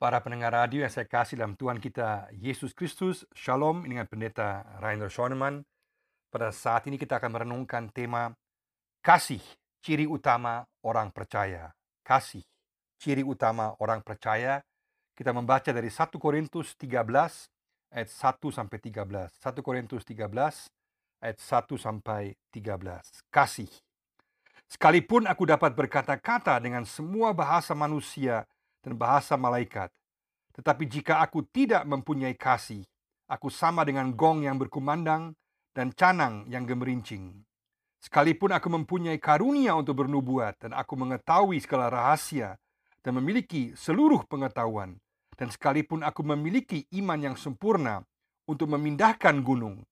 Para pendengar radio yang saya kasih dalam Tuhan kita Yesus Kristus, Shalom dengan pendeta Rainer Schoenemann. Pada saat ini kita akan merenungkan tema Kasih, ciri utama orang percaya. Kasih, ciri utama orang percaya. Kita membaca dari 1 Korintus 13 ayat 1 sampai 13. 1 Korintus 13 ayat 1 sampai 13. Kasih. Sekalipun aku dapat berkata-kata dengan semua bahasa manusia dan bahasa malaikat. Tetapi jika aku tidak mempunyai kasih, aku sama dengan gong yang berkumandang dan canang yang gemerincing. Sekalipun aku mempunyai karunia untuk bernubuat dan aku mengetahui segala rahasia dan memiliki seluruh pengetahuan, dan sekalipun aku memiliki iman yang sempurna untuk memindahkan gunung,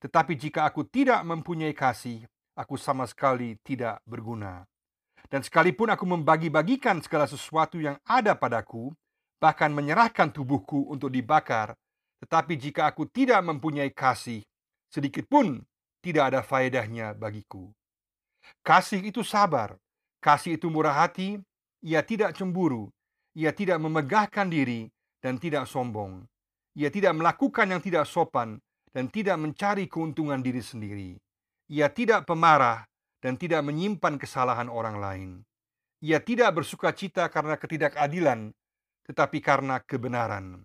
tetapi jika aku tidak mempunyai kasih, aku sama sekali tidak berguna. Dan sekalipun aku membagi-bagikan segala sesuatu yang ada padaku, bahkan menyerahkan tubuhku untuk dibakar, tetapi jika aku tidak mempunyai kasih, sedikit pun tidak ada faedahnya bagiku. Kasih itu sabar, kasih itu murah hati, ia tidak cemburu, ia tidak memegahkan diri dan tidak sombong. Ia tidak melakukan yang tidak sopan dan tidak mencari keuntungan diri sendiri. Ia tidak pemarah dan tidak menyimpan kesalahan orang lain. Ia tidak bersuka cita karena ketidakadilan, tetapi karena kebenaran.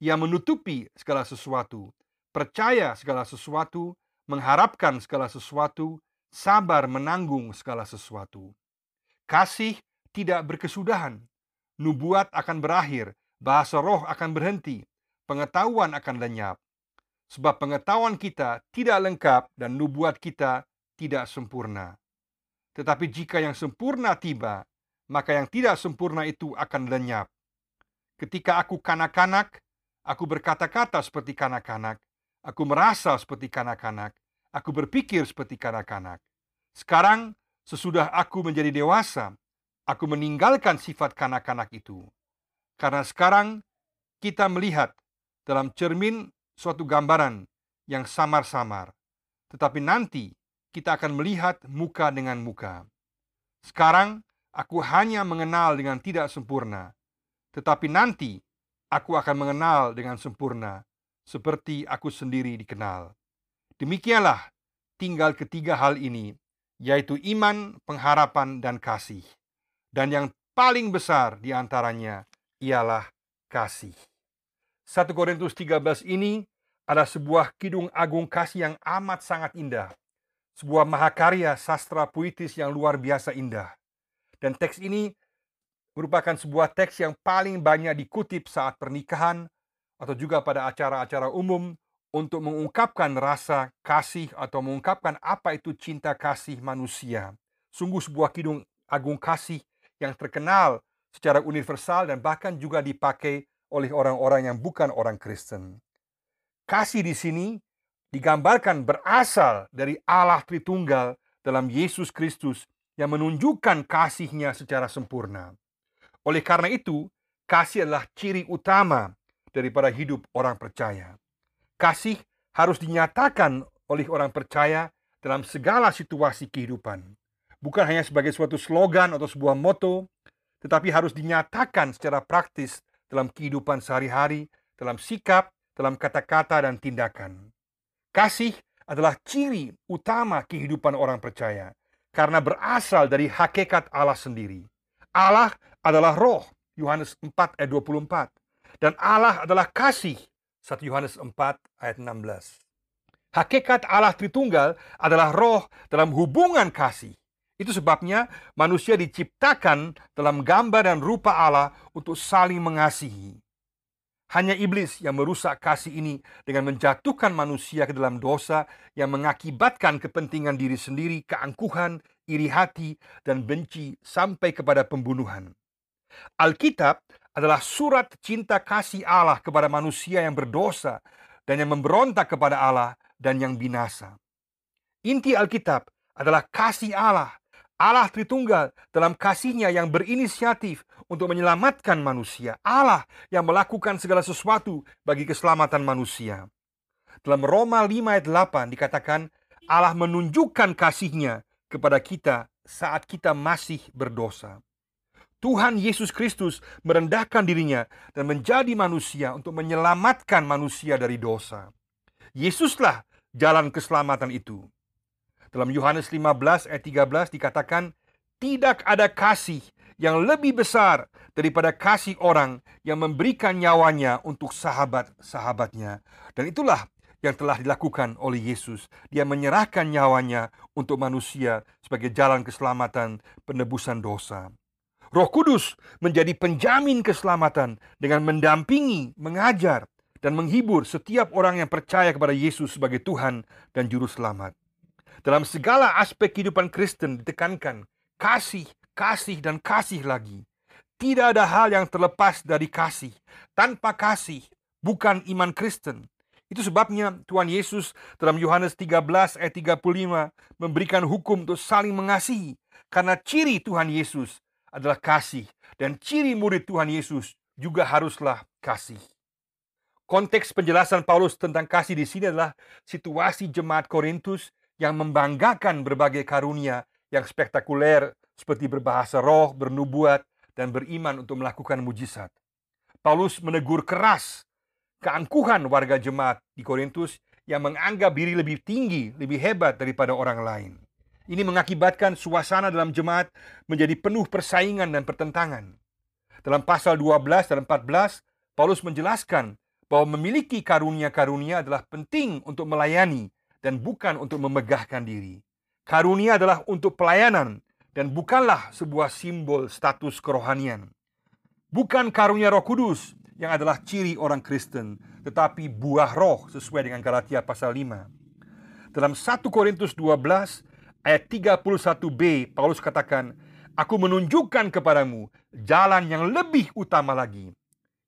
Ia menutupi segala sesuatu, percaya segala sesuatu, mengharapkan segala sesuatu, sabar menanggung segala sesuatu. Kasih tidak berkesudahan, nubuat akan berakhir, bahasa roh akan berhenti, pengetahuan akan lenyap. Sebab pengetahuan kita tidak lengkap dan nubuat kita tidak sempurna. Tetapi jika yang sempurna tiba, maka yang tidak sempurna itu akan lenyap. Ketika aku kanak-kanak, aku berkata-kata seperti kanak-kanak, aku merasa seperti kanak-kanak, aku berpikir seperti kanak-kanak. Sekarang, sesudah aku menjadi dewasa, aku meninggalkan sifat kanak-kanak itu. Karena sekarang kita melihat dalam cermin suatu gambaran yang samar-samar. Tetapi nanti kita akan melihat muka dengan muka. Sekarang aku hanya mengenal dengan tidak sempurna, tetapi nanti aku akan mengenal dengan sempurna, seperti aku sendiri dikenal. Demikianlah tinggal ketiga hal ini, yaitu iman, pengharapan, dan kasih. Dan yang paling besar di antaranya ialah kasih. 1 Korintus 13 ini adalah sebuah kidung agung kasih yang amat sangat indah sebuah mahakarya sastra puitis yang luar biasa indah. Dan teks ini merupakan sebuah teks yang paling banyak dikutip saat pernikahan atau juga pada acara-acara umum untuk mengungkapkan rasa kasih atau mengungkapkan apa itu cinta kasih manusia. Sungguh sebuah kidung agung kasih yang terkenal secara universal dan bahkan juga dipakai oleh orang-orang yang bukan orang Kristen. Kasih di sini digambarkan berasal dari Allah Tritunggal dalam Yesus Kristus yang menunjukkan kasihnya secara sempurna. Oleh karena itu, kasih adalah ciri utama daripada hidup orang percaya. Kasih harus dinyatakan oleh orang percaya dalam segala situasi kehidupan. Bukan hanya sebagai suatu slogan atau sebuah moto, tetapi harus dinyatakan secara praktis dalam kehidupan sehari-hari, dalam sikap, dalam kata-kata dan tindakan. Kasih adalah ciri utama kehidupan orang percaya karena berasal dari hakikat Allah sendiri. Allah adalah roh, Yohanes 4 ayat 24. Dan Allah adalah kasih, 1 Yohanes 4 ayat 16. Hakikat Allah Tritunggal adalah roh dalam hubungan kasih. Itu sebabnya manusia diciptakan dalam gambar dan rupa Allah untuk saling mengasihi. Hanya iblis yang merusak kasih ini dengan menjatuhkan manusia ke dalam dosa yang mengakibatkan kepentingan diri sendiri, keangkuhan, iri hati, dan benci sampai kepada pembunuhan. Alkitab adalah surat cinta kasih Allah kepada manusia yang berdosa dan yang memberontak kepada Allah dan yang binasa. Inti Alkitab adalah kasih Allah Allah Tritunggal dalam kasihnya yang berinisiatif untuk menyelamatkan manusia. Allah yang melakukan segala sesuatu bagi keselamatan manusia. Dalam Roma 5 ayat 8 dikatakan Allah menunjukkan kasihnya kepada kita saat kita masih berdosa. Tuhan Yesus Kristus merendahkan dirinya dan menjadi manusia untuk menyelamatkan manusia dari dosa. Yesuslah jalan keselamatan itu. Dalam Yohanes 15 ayat 13 dikatakan, tidak ada kasih yang lebih besar daripada kasih orang yang memberikan nyawanya untuk sahabat-sahabatnya. Dan itulah yang telah dilakukan oleh Yesus. Dia menyerahkan nyawanya untuk manusia sebagai jalan keselamatan penebusan dosa. Roh Kudus menjadi penjamin keselamatan dengan mendampingi, mengajar, dan menghibur setiap orang yang percaya kepada Yesus sebagai Tuhan dan Juru Selamat. Dalam segala aspek kehidupan Kristen ditekankan kasih, kasih, dan kasih lagi. Tidak ada hal yang terlepas dari kasih. Tanpa kasih, bukan iman Kristen. Itu sebabnya Tuhan Yesus dalam Yohanes 13 ayat 35 memberikan hukum untuk saling mengasihi. Karena ciri Tuhan Yesus adalah kasih dan ciri murid Tuhan Yesus juga haruslah kasih. Konteks penjelasan Paulus tentang kasih di sini adalah situasi jemaat Korintus yang membanggakan berbagai karunia yang spektakuler seperti berbahasa roh, bernubuat, dan beriman untuk melakukan mujizat. Paulus menegur keras keangkuhan warga jemaat di Korintus yang menganggap diri lebih tinggi, lebih hebat daripada orang lain. Ini mengakibatkan suasana dalam jemaat menjadi penuh persaingan dan pertentangan. Dalam pasal 12 dan 14, Paulus menjelaskan bahwa memiliki karunia-karunia adalah penting untuk melayani dan bukan untuk memegahkan diri. Karunia adalah untuk pelayanan dan bukanlah sebuah simbol status kerohanian. Bukan karunia Roh Kudus yang adalah ciri orang Kristen, tetapi buah roh sesuai dengan Galatia pasal 5. Dalam 1 Korintus 12 ayat 31b Paulus katakan, Aku menunjukkan kepadamu jalan yang lebih utama lagi.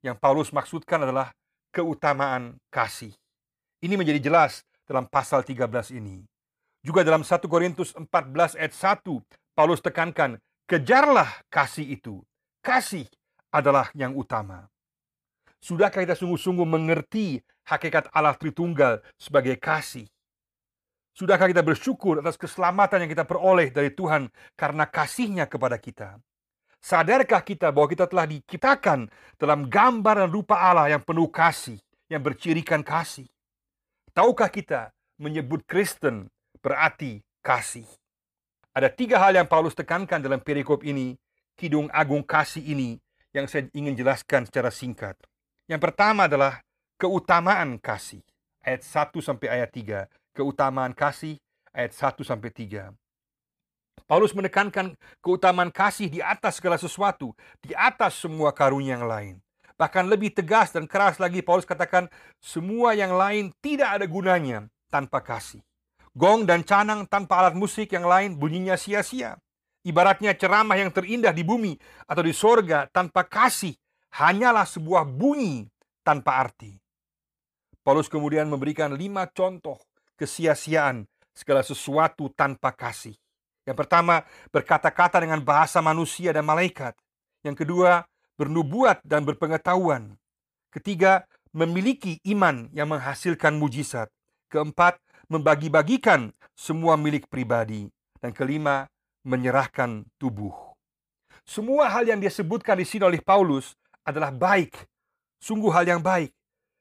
Yang Paulus maksudkan adalah keutamaan kasih. Ini menjadi jelas dalam pasal 13 ini. Juga dalam 1 Korintus 14 ayat 1, Paulus tekankan, kejarlah kasih itu. Kasih adalah yang utama. Sudahkah kita sungguh-sungguh mengerti hakikat Allah Tritunggal sebagai kasih? Sudahkah kita bersyukur atas keselamatan yang kita peroleh dari Tuhan karena kasihnya kepada kita? Sadarkah kita bahwa kita telah diciptakan dalam gambar dan rupa Allah yang penuh kasih, yang bercirikan kasih? Tahukah kita menyebut Kristen berarti kasih? Ada tiga hal yang Paulus tekankan dalam perikop ini, kidung agung kasih ini, yang saya ingin jelaskan secara singkat. Yang pertama adalah keutamaan kasih. Ayat 1 sampai ayat 3 keutamaan kasih ayat 1 sampai 3. Paulus menekankan keutamaan kasih di atas segala sesuatu, di atas semua karunia yang lain. Bahkan lebih tegas dan keras lagi Paulus katakan semua yang lain tidak ada gunanya tanpa kasih. Gong dan canang tanpa alat musik yang lain bunyinya sia-sia. Ibaratnya ceramah yang terindah di bumi atau di sorga tanpa kasih hanyalah sebuah bunyi tanpa arti. Paulus kemudian memberikan lima contoh kesia-siaan segala sesuatu tanpa kasih. Yang pertama, berkata-kata dengan bahasa manusia dan malaikat. Yang kedua, bernubuat dan berpengetahuan. Ketiga, memiliki iman yang menghasilkan mujizat. Keempat, membagi-bagikan semua milik pribadi. Dan kelima, menyerahkan tubuh. Semua hal yang disebutkan di sini oleh Paulus adalah baik, sungguh hal yang baik.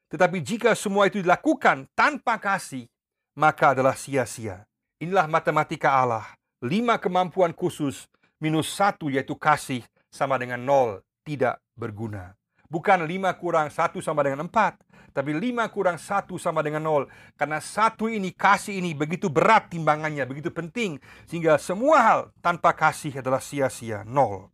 Tetapi jika semua itu dilakukan tanpa kasih, maka adalah sia-sia. Inilah matematika Allah. Lima kemampuan khusus minus satu yaitu kasih sama dengan nol, tidak berguna. Bukan lima kurang satu sama dengan empat, tapi lima kurang satu sama dengan nol. Karena satu ini, kasih ini begitu berat timbangannya, begitu penting. Sehingga semua hal tanpa kasih adalah sia-sia, nol.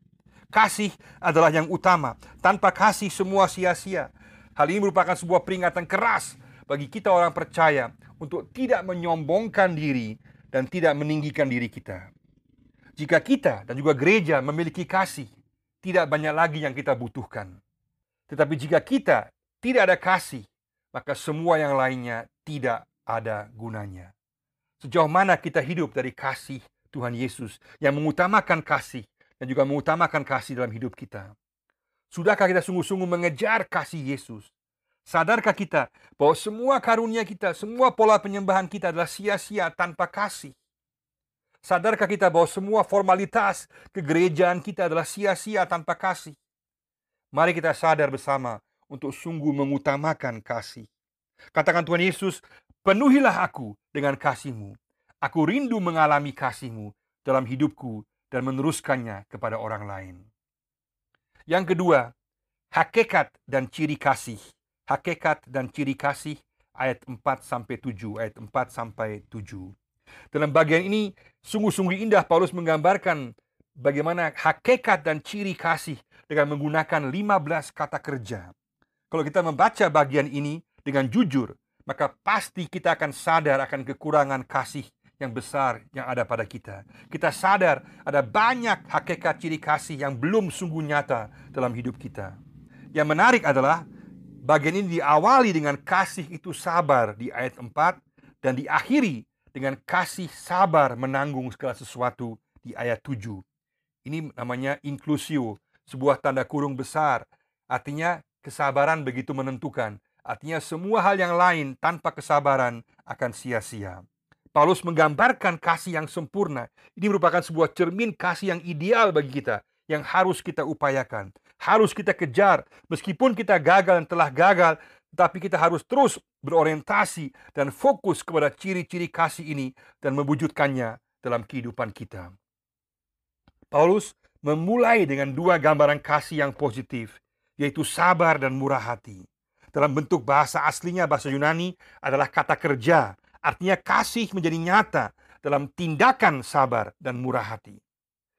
Kasih adalah yang utama. Tanpa kasih semua sia-sia. Hal ini merupakan sebuah peringatan keras bagi kita orang percaya untuk tidak menyombongkan diri dan tidak meninggikan diri kita. Jika kita dan juga gereja memiliki kasih, tidak banyak lagi yang kita butuhkan. Tetapi jika kita tidak ada kasih, maka semua yang lainnya tidak ada gunanya. Sejauh mana kita hidup dari kasih Tuhan Yesus yang mengutamakan kasih dan juga mengutamakan kasih dalam hidup kita? Sudahkah kita sungguh-sungguh mengejar kasih Yesus Sadarkah kita bahwa semua karunia kita, semua pola penyembahan kita adalah sia-sia tanpa kasih? Sadarkah kita bahwa semua formalitas kegerejaan kita adalah sia-sia tanpa kasih? Mari kita sadar bersama untuk sungguh mengutamakan kasih. Katakan Tuhan Yesus, penuhilah aku dengan kasihmu. Aku rindu mengalami kasihmu dalam hidupku dan meneruskannya kepada orang lain. Yang kedua, hakikat dan ciri kasih. Hakikat dan ciri kasih ayat 4 sampai 7, ayat 4 sampai 7. Dalam bagian ini sungguh-sungguh indah Paulus menggambarkan bagaimana hakikat dan ciri kasih dengan menggunakan 15 kata kerja. Kalau kita membaca bagian ini dengan jujur, maka pasti kita akan sadar akan kekurangan kasih yang besar yang ada pada kita. Kita sadar ada banyak hakikat ciri kasih yang belum sungguh nyata dalam hidup kita. Yang menarik adalah bagian ini diawali dengan kasih itu sabar di ayat 4 dan diakhiri dengan kasih sabar menanggung segala sesuatu di ayat 7. Ini namanya inklusio, sebuah tanda kurung besar. Artinya kesabaran begitu menentukan. Artinya semua hal yang lain tanpa kesabaran akan sia-sia. Paulus menggambarkan kasih yang sempurna. Ini merupakan sebuah cermin kasih yang ideal bagi kita, yang harus kita upayakan, harus kita kejar. Meskipun kita gagal dan telah gagal, tapi kita harus terus berorientasi dan fokus kepada ciri-ciri kasih ini dan mewujudkannya dalam kehidupan kita. Paulus memulai dengan dua gambaran kasih yang positif, yaitu sabar dan murah hati. Dalam bentuk bahasa aslinya bahasa Yunani adalah kata kerja, artinya kasih menjadi nyata dalam tindakan sabar dan murah hati.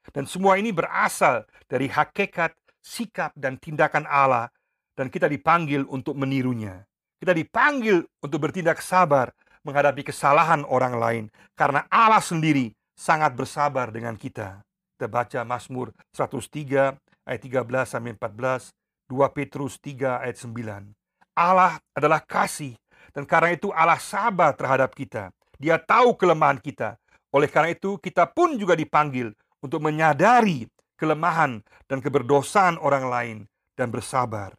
Dan semua ini berasal dari hakikat, sikap, dan tindakan Allah dan kita dipanggil untuk menirunya. Kita dipanggil untuk bertindak sabar menghadapi kesalahan orang lain karena Allah sendiri sangat bersabar dengan kita. Kita baca Mazmur 103 ayat 13 sampai 14, 2 Petrus 3 ayat 9. Allah adalah kasih dan karena itu Allah sabar terhadap kita. Dia tahu kelemahan kita. Oleh karena itu kita pun juga dipanggil untuk menyadari kelemahan dan keberdosaan orang lain dan bersabar.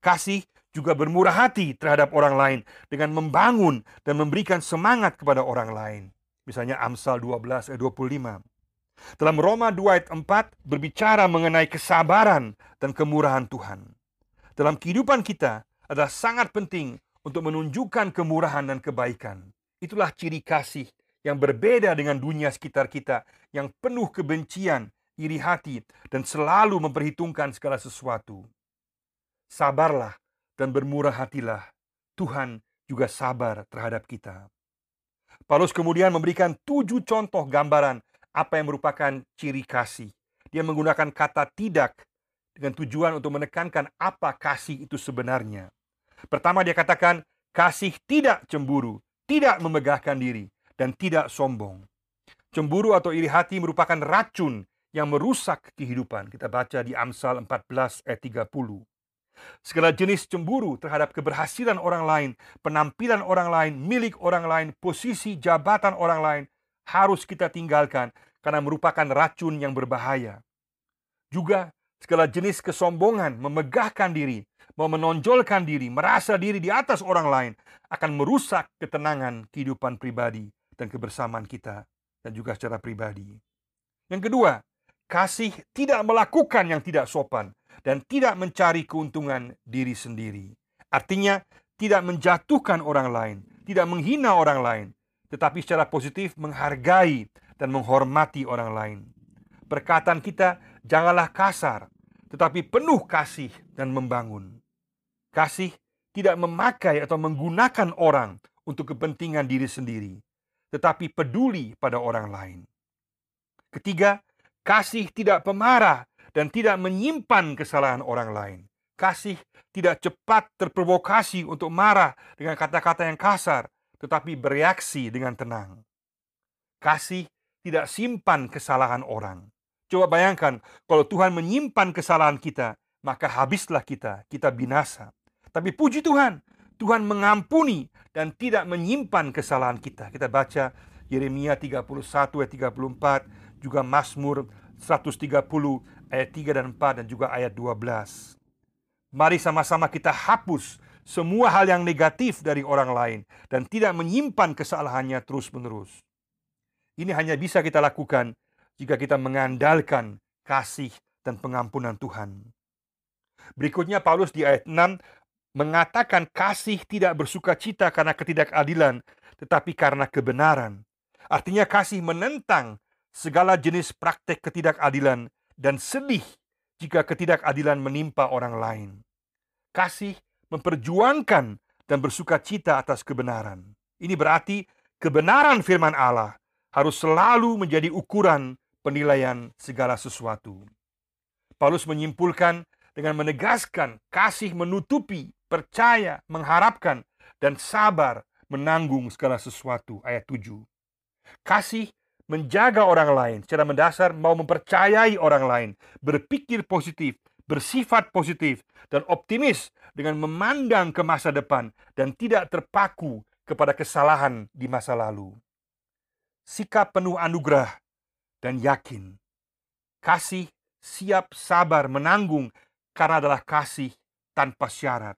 Kasih juga bermurah hati terhadap orang lain dengan membangun dan memberikan semangat kepada orang lain. Misalnya Amsal 12 ayat 25. Dalam Roma 2 ayat 4 berbicara mengenai kesabaran dan kemurahan Tuhan. Dalam kehidupan kita adalah sangat penting untuk menunjukkan kemurahan dan kebaikan. Itulah ciri kasih yang berbeda dengan dunia sekitar kita yang penuh kebencian, iri hati, dan selalu memperhitungkan segala sesuatu. Sabarlah dan bermurah hatilah. Tuhan juga sabar terhadap kita. Paulus kemudian memberikan tujuh contoh gambaran apa yang merupakan ciri kasih. Dia menggunakan kata tidak dengan tujuan untuk menekankan apa kasih itu sebenarnya. Pertama dia katakan kasih tidak cemburu, tidak memegahkan diri, dan tidak sombong. Cemburu atau iri hati merupakan racun yang merusak kehidupan. Kita baca di Amsal 14 ayat 30. Segala jenis cemburu terhadap keberhasilan orang lain, penampilan orang lain, milik orang lain, posisi jabatan orang lain harus kita tinggalkan karena merupakan racun yang berbahaya. Juga segala jenis kesombongan, memegahkan diri, mau menonjolkan diri, merasa diri di atas orang lain akan merusak ketenangan kehidupan pribadi dan kebersamaan kita dan juga secara pribadi. Yang kedua, kasih tidak melakukan yang tidak sopan dan tidak mencari keuntungan diri sendiri. Artinya, tidak menjatuhkan orang lain, tidak menghina orang lain, tetapi secara positif menghargai dan menghormati orang lain. Perkataan kita janganlah kasar, tetapi penuh kasih dan membangun. Kasih tidak memakai atau menggunakan orang untuk kepentingan diri sendiri, tetapi peduli pada orang lain. Ketiga, kasih tidak pemarah dan tidak menyimpan kesalahan orang lain. Kasih tidak cepat terprovokasi untuk marah dengan kata-kata yang kasar, tetapi bereaksi dengan tenang. Kasih tidak simpan kesalahan orang. Coba bayangkan, kalau Tuhan menyimpan kesalahan kita, maka habislah kita, kita binasa. Tapi puji Tuhan, Tuhan mengampuni dan tidak menyimpan kesalahan kita. Kita baca Yeremia 31 ayat 34, juga Mazmur 130 ayat 3 dan 4 dan juga ayat 12. Mari sama-sama kita hapus semua hal yang negatif dari orang lain dan tidak menyimpan kesalahannya terus-menerus. Ini hanya bisa kita lakukan jika kita mengandalkan kasih dan pengampunan Tuhan. Berikutnya Paulus di ayat 6 mengatakan kasih tidak bersuka cita karena ketidakadilan, tetapi karena kebenaran. Artinya kasih menentang segala jenis praktek ketidakadilan dan sedih jika ketidakadilan menimpa orang lain. Kasih memperjuangkan dan bersuka cita atas kebenaran. Ini berarti kebenaran firman Allah harus selalu menjadi ukuran penilaian segala sesuatu. Paulus menyimpulkan dengan menegaskan kasih menutupi, percaya, mengharapkan, dan sabar menanggung segala sesuatu. Ayat 7. Kasih menjaga orang lain secara mendasar mau mempercayai orang lain, berpikir positif, bersifat positif, dan optimis dengan memandang ke masa depan dan tidak terpaku kepada kesalahan di masa lalu sikap penuh anugerah, dan yakin. Kasih siap sabar menanggung karena adalah kasih tanpa syarat.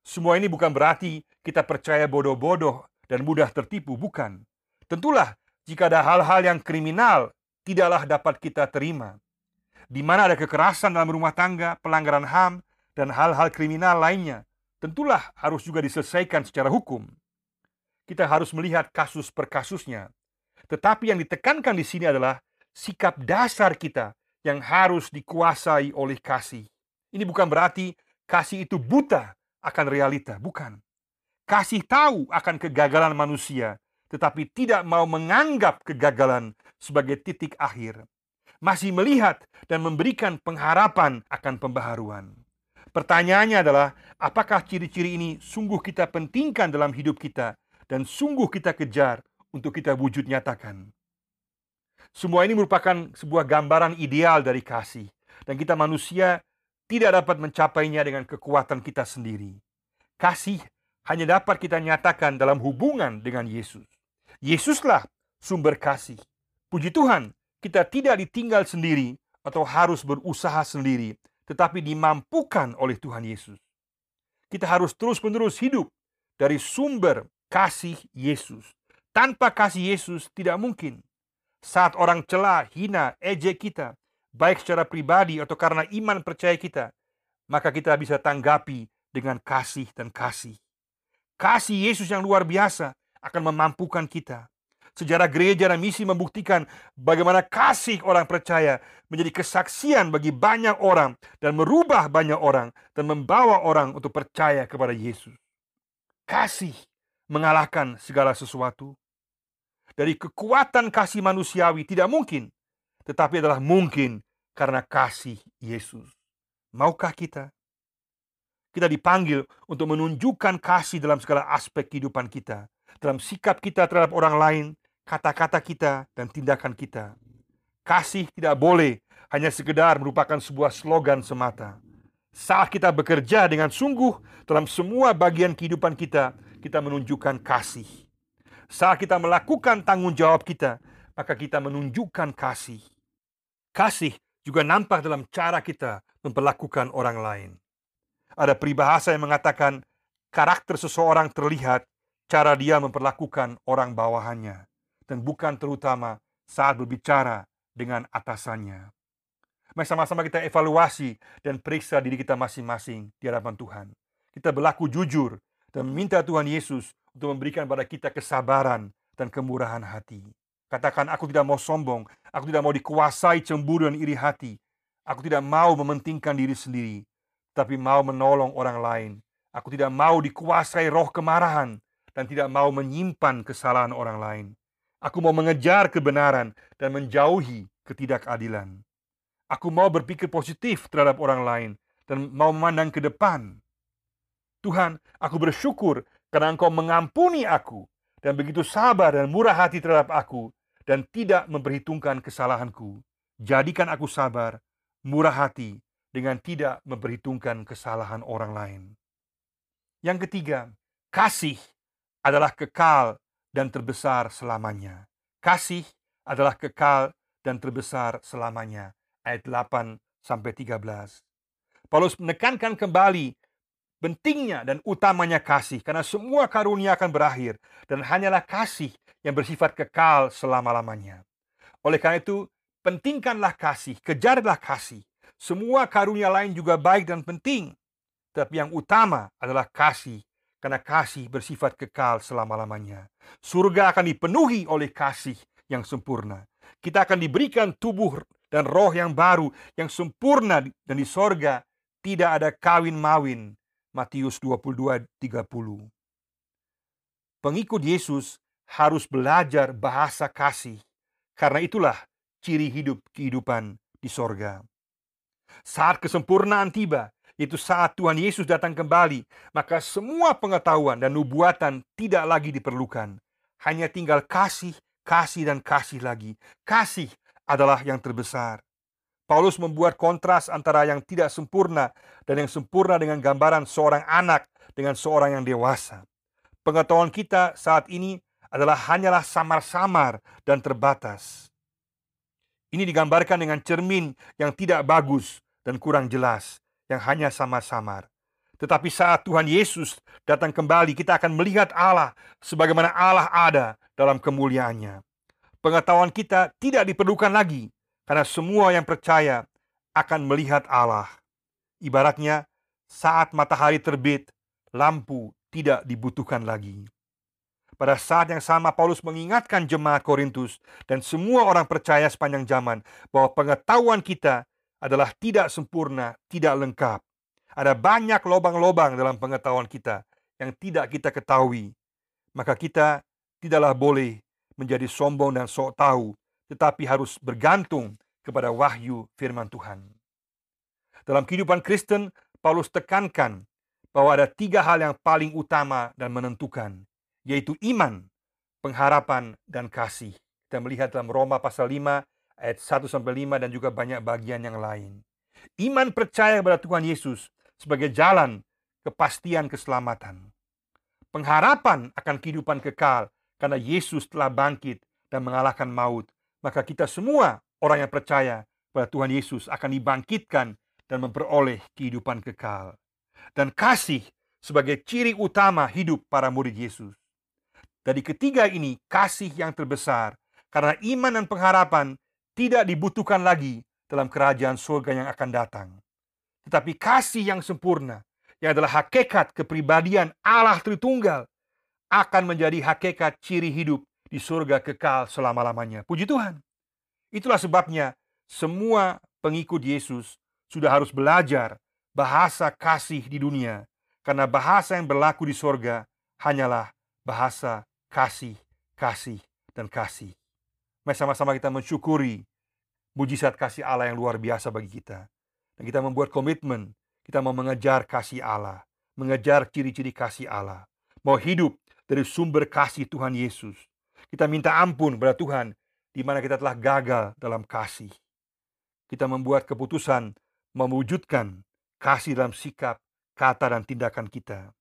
Semua ini bukan berarti kita percaya bodoh-bodoh dan mudah tertipu, bukan. Tentulah jika ada hal-hal yang kriminal tidaklah dapat kita terima. Di mana ada kekerasan dalam rumah tangga, pelanggaran HAM, dan hal-hal kriminal lainnya, tentulah harus juga diselesaikan secara hukum. Kita harus melihat kasus per kasusnya tetapi yang ditekankan di sini adalah sikap dasar kita yang harus dikuasai oleh kasih. Ini bukan berarti kasih itu buta akan realita, bukan. Kasih tahu akan kegagalan manusia, tetapi tidak mau menganggap kegagalan sebagai titik akhir. Masih melihat dan memberikan pengharapan akan pembaharuan. Pertanyaannya adalah, apakah ciri-ciri ini sungguh kita pentingkan dalam hidup kita dan sungguh kita kejar untuk kita wujud nyatakan. Semua ini merupakan sebuah gambaran ideal dari kasih, dan kita manusia tidak dapat mencapainya dengan kekuatan kita sendiri. Kasih hanya dapat kita nyatakan dalam hubungan dengan Yesus. Yesuslah sumber kasih. Puji Tuhan, kita tidak ditinggal sendiri atau harus berusaha sendiri, tetapi dimampukan oleh Tuhan Yesus. Kita harus terus-menerus hidup dari sumber kasih Yesus. Tanpa kasih Yesus tidak mungkin. Saat orang celah, hina, ejek kita, baik secara pribadi atau karena iman percaya kita, maka kita bisa tanggapi dengan kasih dan kasih. Kasih Yesus yang luar biasa akan memampukan kita. Sejarah gereja dan misi membuktikan bagaimana kasih orang percaya menjadi kesaksian bagi banyak orang dan merubah banyak orang dan membawa orang untuk percaya kepada Yesus. Kasih mengalahkan segala sesuatu dari kekuatan kasih manusiawi tidak mungkin, tetapi adalah mungkin karena kasih Yesus. Maukah kita? Kita dipanggil untuk menunjukkan kasih dalam segala aspek kehidupan kita, dalam sikap kita terhadap orang lain, kata-kata kita, dan tindakan kita. Kasih tidak boleh hanya sekedar merupakan sebuah slogan semata. Saat kita bekerja dengan sungguh dalam semua bagian kehidupan kita, kita menunjukkan kasih saat kita melakukan tanggung jawab kita, maka kita menunjukkan kasih. Kasih juga nampak dalam cara kita memperlakukan orang lain. Ada peribahasa yang mengatakan karakter seseorang terlihat cara dia memperlakukan orang bawahannya dan bukan terutama saat berbicara dengan atasannya. Mari sama-sama kita evaluasi dan periksa diri kita masing-masing di hadapan Tuhan. Kita berlaku jujur dan meminta Tuhan Yesus untuk memberikan pada kita kesabaran dan kemurahan hati. Katakan, aku tidak mau sombong, aku tidak mau dikuasai cemburu dan iri hati. Aku tidak mau mementingkan diri sendiri, tapi mau menolong orang lain. Aku tidak mau dikuasai roh kemarahan dan tidak mau menyimpan kesalahan orang lain. Aku mau mengejar kebenaran dan menjauhi ketidakadilan. Aku mau berpikir positif terhadap orang lain dan mau memandang ke depan. Tuhan, aku bersyukur karena engkau mengampuni aku dan begitu sabar dan murah hati terhadap aku dan tidak memperhitungkan kesalahanku. Jadikan aku sabar, murah hati dengan tidak memperhitungkan kesalahan orang lain. Yang ketiga, kasih adalah kekal dan terbesar selamanya. Kasih adalah kekal dan terbesar selamanya. Ayat 8 sampai 13. Paulus menekankan kembali pentingnya dan utamanya kasih karena semua karunia akan berakhir dan hanyalah kasih yang bersifat kekal selama-lamanya. Oleh karena itu, pentingkanlah kasih, kejarlah kasih. Semua karunia lain juga baik dan penting. Tapi yang utama adalah kasih, karena kasih bersifat kekal selama-lamanya. Surga akan dipenuhi oleh kasih yang sempurna. Kita akan diberikan tubuh dan roh yang baru, yang sempurna dan di sorga tidak ada kawin mawin. Matius 22:30. Pengikut Yesus harus belajar bahasa kasih karena itulah ciri hidup kehidupan di sorga. Saat kesempurnaan tiba, yaitu saat Tuhan Yesus datang kembali, maka semua pengetahuan dan nubuatan tidak lagi diperlukan. Hanya tinggal kasih, kasih, dan kasih lagi. Kasih adalah yang terbesar. Paulus membuat kontras antara yang tidak sempurna dan yang sempurna dengan gambaran seorang anak dengan seorang yang dewasa. Pengetahuan kita saat ini adalah hanyalah samar-samar dan terbatas. Ini digambarkan dengan cermin yang tidak bagus dan kurang jelas, yang hanya samar-samar. Tetapi saat Tuhan Yesus datang kembali, kita akan melihat Allah sebagaimana Allah ada dalam kemuliaannya. Pengetahuan kita tidak diperlukan lagi, karena semua yang percaya akan melihat Allah. Ibaratnya, saat matahari terbit, lampu tidak dibutuhkan lagi. Pada saat yang sama Paulus mengingatkan jemaat Korintus dan semua orang percaya sepanjang zaman bahwa pengetahuan kita adalah tidak sempurna, tidak lengkap. Ada banyak lobang-lobang dalam pengetahuan kita yang tidak kita ketahui. Maka kita tidaklah boleh menjadi sombong dan sok tahu, tetapi harus bergantung kepada wahyu firman Tuhan. Dalam kehidupan Kristen, Paulus tekankan bahwa ada tiga hal yang paling utama dan menentukan, yaitu iman, pengharapan, dan kasih. Kita melihat dalam Roma pasal 5 ayat 1 sampai 5 dan juga banyak bagian yang lain. Iman percaya kepada Tuhan Yesus sebagai jalan kepastian keselamatan. Pengharapan akan kehidupan kekal karena Yesus telah bangkit dan mengalahkan maut. Maka kita semua orang yang percaya pada Tuhan Yesus akan dibangkitkan dan memperoleh kehidupan kekal. Dan kasih sebagai ciri utama hidup para murid Yesus. Dari ketiga ini, kasih yang terbesar, karena iman dan pengharapan tidak dibutuhkan lagi dalam kerajaan surga yang akan datang. Tetapi kasih yang sempurna, yang adalah hakikat kepribadian Allah Tritunggal, akan menjadi hakikat ciri hidup di surga kekal selama-lamanya. Puji Tuhan. Itulah sebabnya semua pengikut Yesus sudah harus belajar bahasa kasih di dunia, karena bahasa yang berlaku di surga hanyalah bahasa kasih, kasih, dan kasih. Mari sama-sama kita mensyukuri mujizat kasih Allah yang luar biasa bagi kita. Dan kita membuat komitmen, kita mau mengejar kasih Allah, mengejar ciri-ciri kasih Allah. Mau hidup dari sumber kasih Tuhan Yesus. Kita minta ampun kepada Tuhan di mana kita telah gagal dalam kasih. Kita membuat keputusan mewujudkan kasih dalam sikap, kata, dan tindakan kita.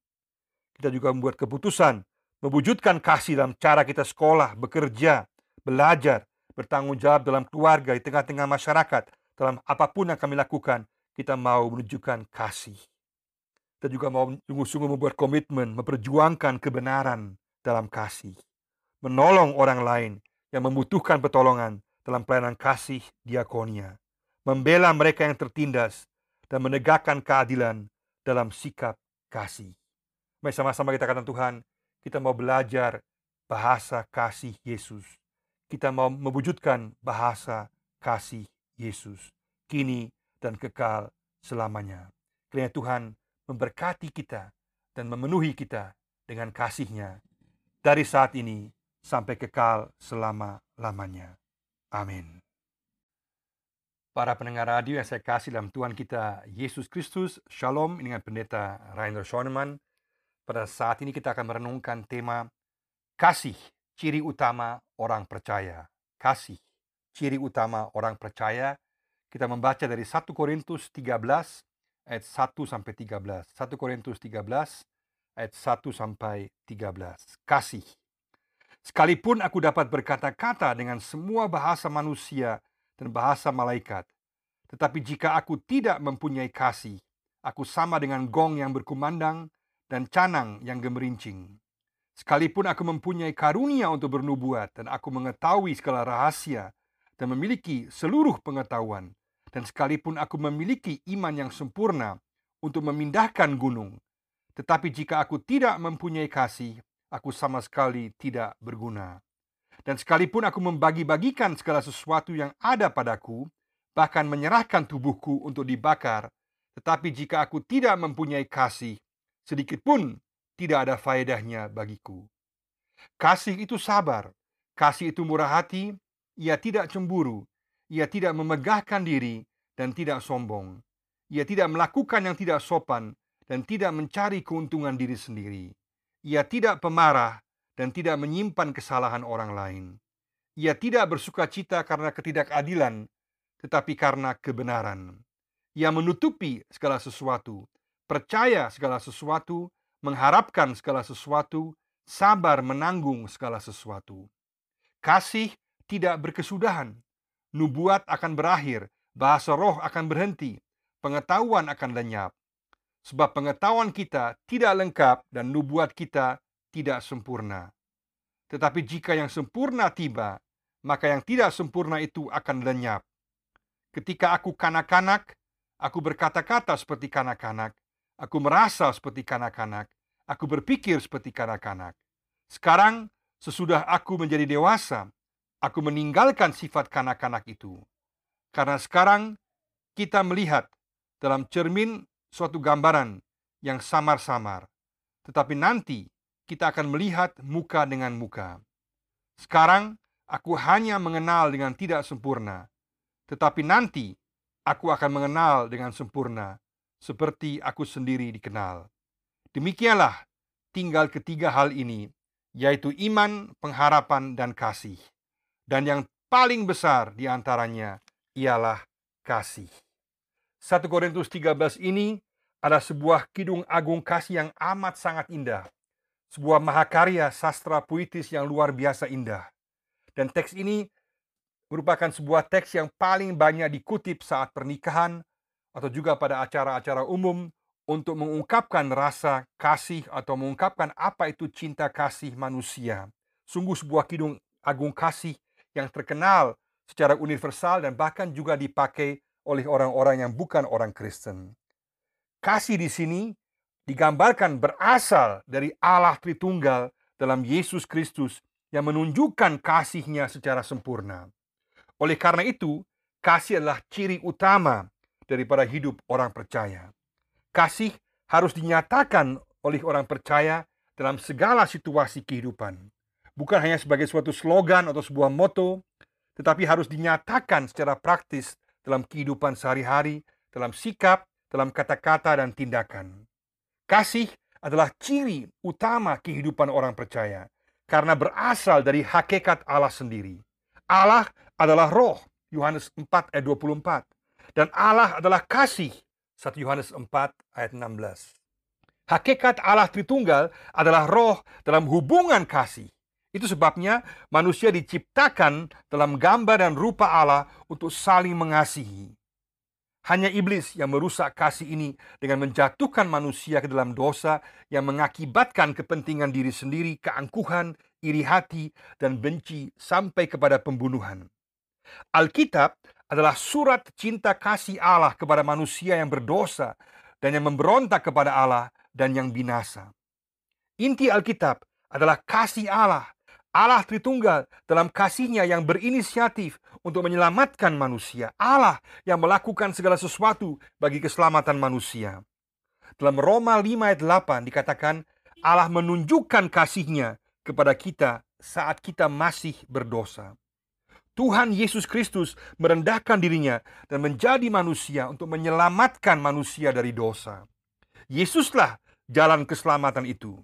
Kita juga membuat keputusan mewujudkan kasih dalam cara kita sekolah, bekerja, belajar, bertanggung jawab dalam keluarga, di tengah-tengah masyarakat, dalam apa pun yang kami lakukan, kita mau menunjukkan kasih. Kita juga mau sungguh-sungguh membuat komitmen, memperjuangkan kebenaran dalam kasih. Menolong orang lain yang membutuhkan pertolongan dalam pelayanan kasih diakonia. Membela mereka yang tertindas dan menegakkan keadilan dalam sikap kasih. Mari sama-sama kita katakan Tuhan, kita mau belajar bahasa kasih Yesus. Kita mau mewujudkan bahasa kasih Yesus kini dan kekal selamanya. Kiranya Tuhan memberkati kita dan memenuhi kita dengan kasihnya dari saat ini sampai kekal selama-lamanya. Amin. Para pendengar radio yang saya kasih dalam Tuhan kita Yesus Kristus, Shalom dengan pendeta Rainer Schoenemann. Pada saat ini kita akan merenungkan tema kasih, ciri utama orang percaya. Kasih, ciri utama orang percaya. Kita membaca dari 1 Korintus 13 ayat 1 sampai 13. 1 Korintus 13 ayat 1 sampai 13. Kasih. Sekalipun aku dapat berkata-kata dengan semua bahasa manusia dan bahasa malaikat, tetapi jika aku tidak mempunyai kasih, aku sama dengan gong yang berkumandang dan canang yang gemerincing. Sekalipun aku mempunyai karunia untuk bernubuat dan aku mengetahui segala rahasia dan memiliki seluruh pengetahuan, dan sekalipun aku memiliki iman yang sempurna untuk memindahkan gunung, tetapi jika aku tidak mempunyai kasih, aku sama sekali tidak berguna. Dan sekalipun aku membagi-bagikan segala sesuatu yang ada padaku, bahkan menyerahkan tubuhku untuk dibakar, tetapi jika aku tidak mempunyai kasih, sedikit pun tidak ada faedahnya bagiku. Kasih itu sabar, kasih itu murah hati, ia tidak cemburu, ia tidak memegahkan diri dan tidak sombong. Ia tidak melakukan yang tidak sopan dan tidak mencari keuntungan diri sendiri. Ia tidak pemarah dan tidak menyimpan kesalahan orang lain. Ia tidak bersuka cita karena ketidakadilan, tetapi karena kebenaran. Ia menutupi segala sesuatu, percaya segala sesuatu, mengharapkan segala sesuatu, sabar menanggung segala sesuatu. Kasih tidak berkesudahan. Nubuat akan berakhir, bahasa roh akan berhenti, pengetahuan akan lenyap. Sebab pengetahuan kita tidak lengkap dan nubuat kita tidak sempurna. Tetapi jika yang sempurna tiba, maka yang tidak sempurna itu akan lenyap. Ketika aku kanak-kanak, aku berkata-kata seperti kanak-kanak, aku merasa seperti kanak-kanak, aku berpikir seperti kanak-kanak. Sekarang, sesudah aku menjadi dewasa, aku meninggalkan sifat kanak-kanak itu. Karena sekarang kita melihat dalam cermin suatu gambaran yang samar-samar. Tetapi nanti kita akan melihat muka dengan muka. Sekarang aku hanya mengenal dengan tidak sempurna. Tetapi nanti aku akan mengenal dengan sempurna seperti aku sendiri dikenal. Demikianlah tinggal ketiga hal ini, yaitu iman, pengharapan, dan kasih. Dan yang paling besar di antaranya ialah kasih. 1 Korintus 13 ini adalah sebuah kidung agung kasih yang amat sangat indah. Sebuah mahakarya sastra puitis yang luar biasa indah. Dan teks ini merupakan sebuah teks yang paling banyak dikutip saat pernikahan atau juga pada acara-acara umum untuk mengungkapkan rasa kasih atau mengungkapkan apa itu cinta kasih manusia. Sungguh sebuah kidung agung kasih yang terkenal secara universal dan bahkan juga dipakai oleh orang-orang yang bukan orang Kristen. Kasih di sini digambarkan berasal dari Allah Tritunggal dalam Yesus Kristus yang menunjukkan kasihnya secara sempurna. Oleh karena itu, kasih adalah ciri utama daripada hidup orang percaya. Kasih harus dinyatakan oleh orang percaya dalam segala situasi kehidupan. Bukan hanya sebagai suatu slogan atau sebuah moto, tetapi harus dinyatakan secara praktis dalam kehidupan sehari-hari, dalam sikap, dalam kata-kata dan tindakan. Kasih adalah ciri utama kehidupan orang percaya karena berasal dari hakikat Allah sendiri. Allah adalah roh, Yohanes 4 ayat 24. Dan Allah adalah kasih, 1 Yohanes 4 ayat 16. Hakikat Allah Tritunggal adalah roh dalam hubungan kasih. Itu sebabnya manusia diciptakan dalam gambar dan rupa Allah untuk saling mengasihi. Hanya iblis yang merusak kasih ini dengan menjatuhkan manusia ke dalam dosa yang mengakibatkan kepentingan diri sendiri, keangkuhan, iri hati, dan benci sampai kepada pembunuhan. Alkitab adalah surat cinta kasih Allah kepada manusia yang berdosa dan yang memberontak kepada Allah dan yang binasa. Inti Alkitab adalah kasih Allah Allah Tritunggal dalam kasihnya yang berinisiatif untuk menyelamatkan manusia. Allah yang melakukan segala sesuatu bagi keselamatan manusia. Dalam Roma 5 ayat 8 dikatakan Allah menunjukkan kasihnya kepada kita saat kita masih berdosa. Tuhan Yesus Kristus merendahkan dirinya dan menjadi manusia untuk menyelamatkan manusia dari dosa. Yesuslah jalan keselamatan itu.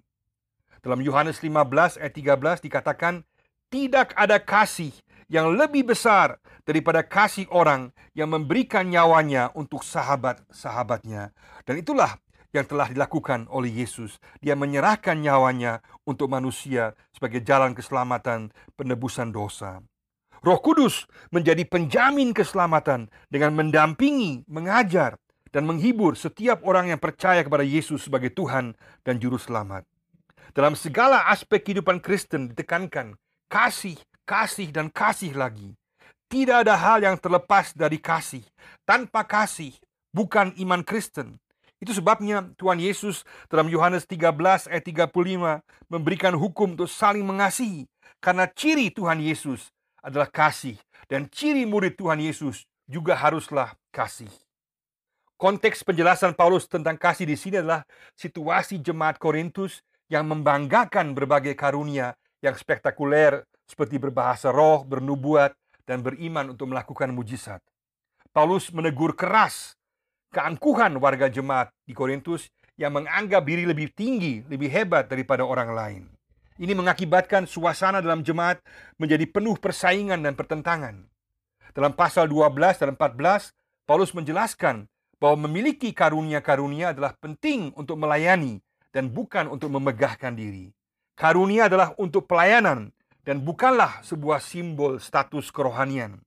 Dalam Yohanes 15 ayat 13 dikatakan, tidak ada kasih yang lebih besar daripada kasih orang yang memberikan nyawanya untuk sahabat-sahabatnya. Dan itulah yang telah dilakukan oleh Yesus. Dia menyerahkan nyawanya untuk manusia sebagai jalan keselamatan penebusan dosa. Roh Kudus menjadi penjamin keselamatan dengan mendampingi, mengajar, dan menghibur setiap orang yang percaya kepada Yesus sebagai Tuhan dan Juru Selamat. Dalam segala aspek kehidupan Kristen ditekankan kasih, kasih, dan kasih lagi. Tidak ada hal yang terlepas dari kasih. Tanpa kasih, bukan iman Kristen. Itu sebabnya Tuhan Yesus dalam Yohanes 13 ayat 35 memberikan hukum untuk saling mengasihi. Karena ciri Tuhan Yesus adalah kasih. Dan ciri murid Tuhan Yesus juga haruslah kasih. Konteks penjelasan Paulus tentang kasih di sini adalah situasi jemaat Korintus yang membanggakan berbagai karunia yang spektakuler seperti berbahasa roh, bernubuat, dan beriman untuk melakukan mujizat. Paulus menegur keras keangkuhan warga jemaat di Korintus yang menganggap diri lebih tinggi, lebih hebat daripada orang lain. Ini mengakibatkan suasana dalam jemaat menjadi penuh persaingan dan pertentangan. Dalam pasal 12 dan 14, Paulus menjelaskan bahwa memiliki karunia-karunia adalah penting untuk melayani dan bukan untuk memegahkan diri. Karunia adalah untuk pelayanan dan bukanlah sebuah simbol status kerohanian.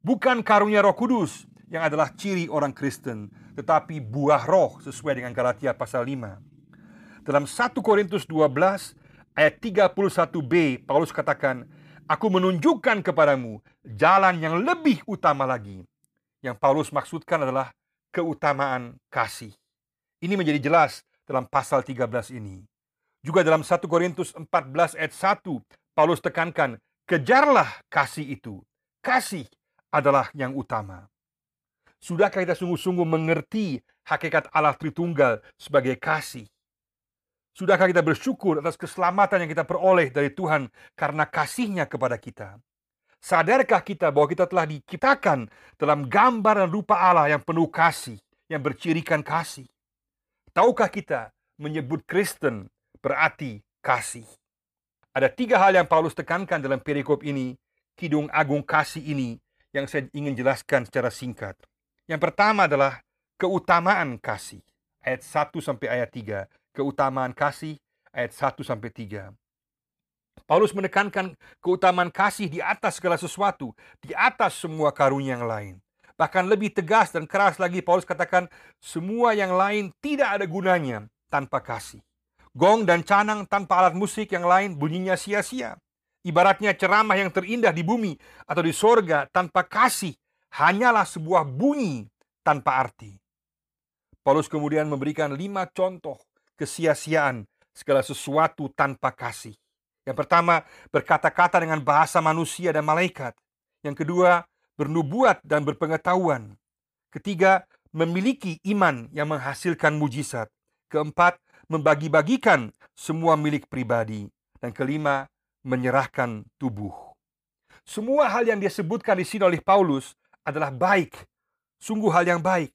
Bukan karunia Roh Kudus yang adalah ciri orang Kristen, tetapi buah roh sesuai dengan Galatia pasal 5. Dalam 1 Korintus 12 ayat 31b, Paulus katakan, Aku menunjukkan kepadamu jalan yang lebih utama lagi. Yang Paulus maksudkan adalah keutamaan kasih. Ini menjadi jelas dalam pasal 13 ini. Juga dalam 1 Korintus 14 ayat 1, Paulus tekankan, kejarlah kasih itu. Kasih adalah yang utama. Sudahkah kita sungguh-sungguh mengerti hakikat Allah Tritunggal sebagai kasih? Sudahkah kita bersyukur atas keselamatan yang kita peroleh dari Tuhan karena kasihnya kepada kita? Sadarkah kita bahwa kita telah diciptakan dalam gambar dan rupa Allah yang penuh kasih, yang bercirikan kasih? Tahukah kita menyebut Kristen berarti kasih? Ada tiga hal yang Paulus tekankan dalam perikop ini, kidung agung kasih ini, yang saya ingin jelaskan secara singkat. Yang pertama adalah keutamaan kasih. Ayat 1 sampai ayat 3. Keutamaan kasih ayat 1 sampai 3. Paulus menekankan keutamaan kasih di atas segala sesuatu, di atas semua karunia yang lain. Bahkan lebih tegas dan keras lagi Paulus katakan semua yang lain tidak ada gunanya tanpa kasih. Gong dan canang tanpa alat musik yang lain bunyinya sia-sia. Ibaratnya ceramah yang terindah di bumi atau di sorga tanpa kasih hanyalah sebuah bunyi tanpa arti. Paulus kemudian memberikan lima contoh kesia-siaan segala sesuatu tanpa kasih. Yang pertama, berkata-kata dengan bahasa manusia dan malaikat. Yang kedua, bernubuat dan berpengetahuan. Ketiga, memiliki iman yang menghasilkan mujizat. Keempat, membagi-bagikan semua milik pribadi. Dan kelima, menyerahkan tubuh. Semua hal yang disebutkan di sini oleh Paulus adalah baik, sungguh hal yang baik.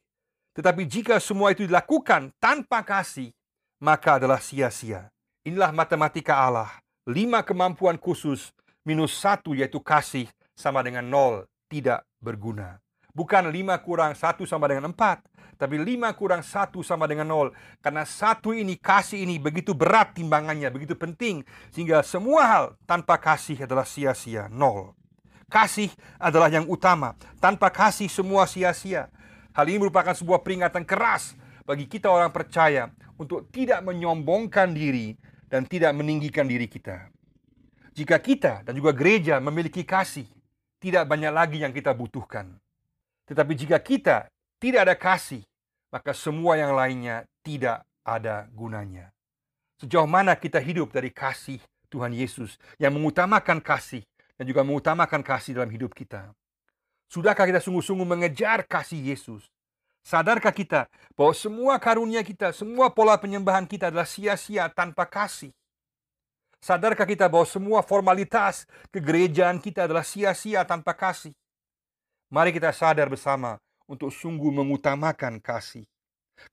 Tetapi jika semua itu dilakukan tanpa kasih, maka adalah sia-sia. Inilah matematika Allah. Lima kemampuan khusus minus satu yaitu kasih sama dengan nol, tidak berguna. Bukan lima kurang satu sama dengan empat, tapi lima kurang satu sama dengan nol. Karena satu ini, kasih ini begitu berat timbangannya, begitu penting. Sehingga semua hal tanpa kasih adalah sia-sia, nol. Kasih adalah yang utama. Tanpa kasih semua sia-sia. Hal ini merupakan sebuah peringatan keras bagi kita orang percaya untuk tidak menyombongkan diri dan tidak meninggikan diri kita. Jika kita dan juga gereja memiliki kasih, tidak banyak lagi yang kita butuhkan. Tetapi jika kita tidak ada kasih, maka semua yang lainnya tidak ada gunanya. Sejauh mana kita hidup dari kasih Tuhan Yesus yang mengutamakan kasih dan juga mengutamakan kasih dalam hidup kita. Sudahkah kita sungguh-sungguh mengejar kasih Yesus? Sadarkah kita bahwa semua karunia kita, semua pola penyembahan kita adalah sia-sia tanpa kasih? Sadarkah kita bahwa semua formalitas kegerejaan kita adalah sia-sia tanpa kasih? Mari kita sadar bersama untuk sungguh mengutamakan kasih.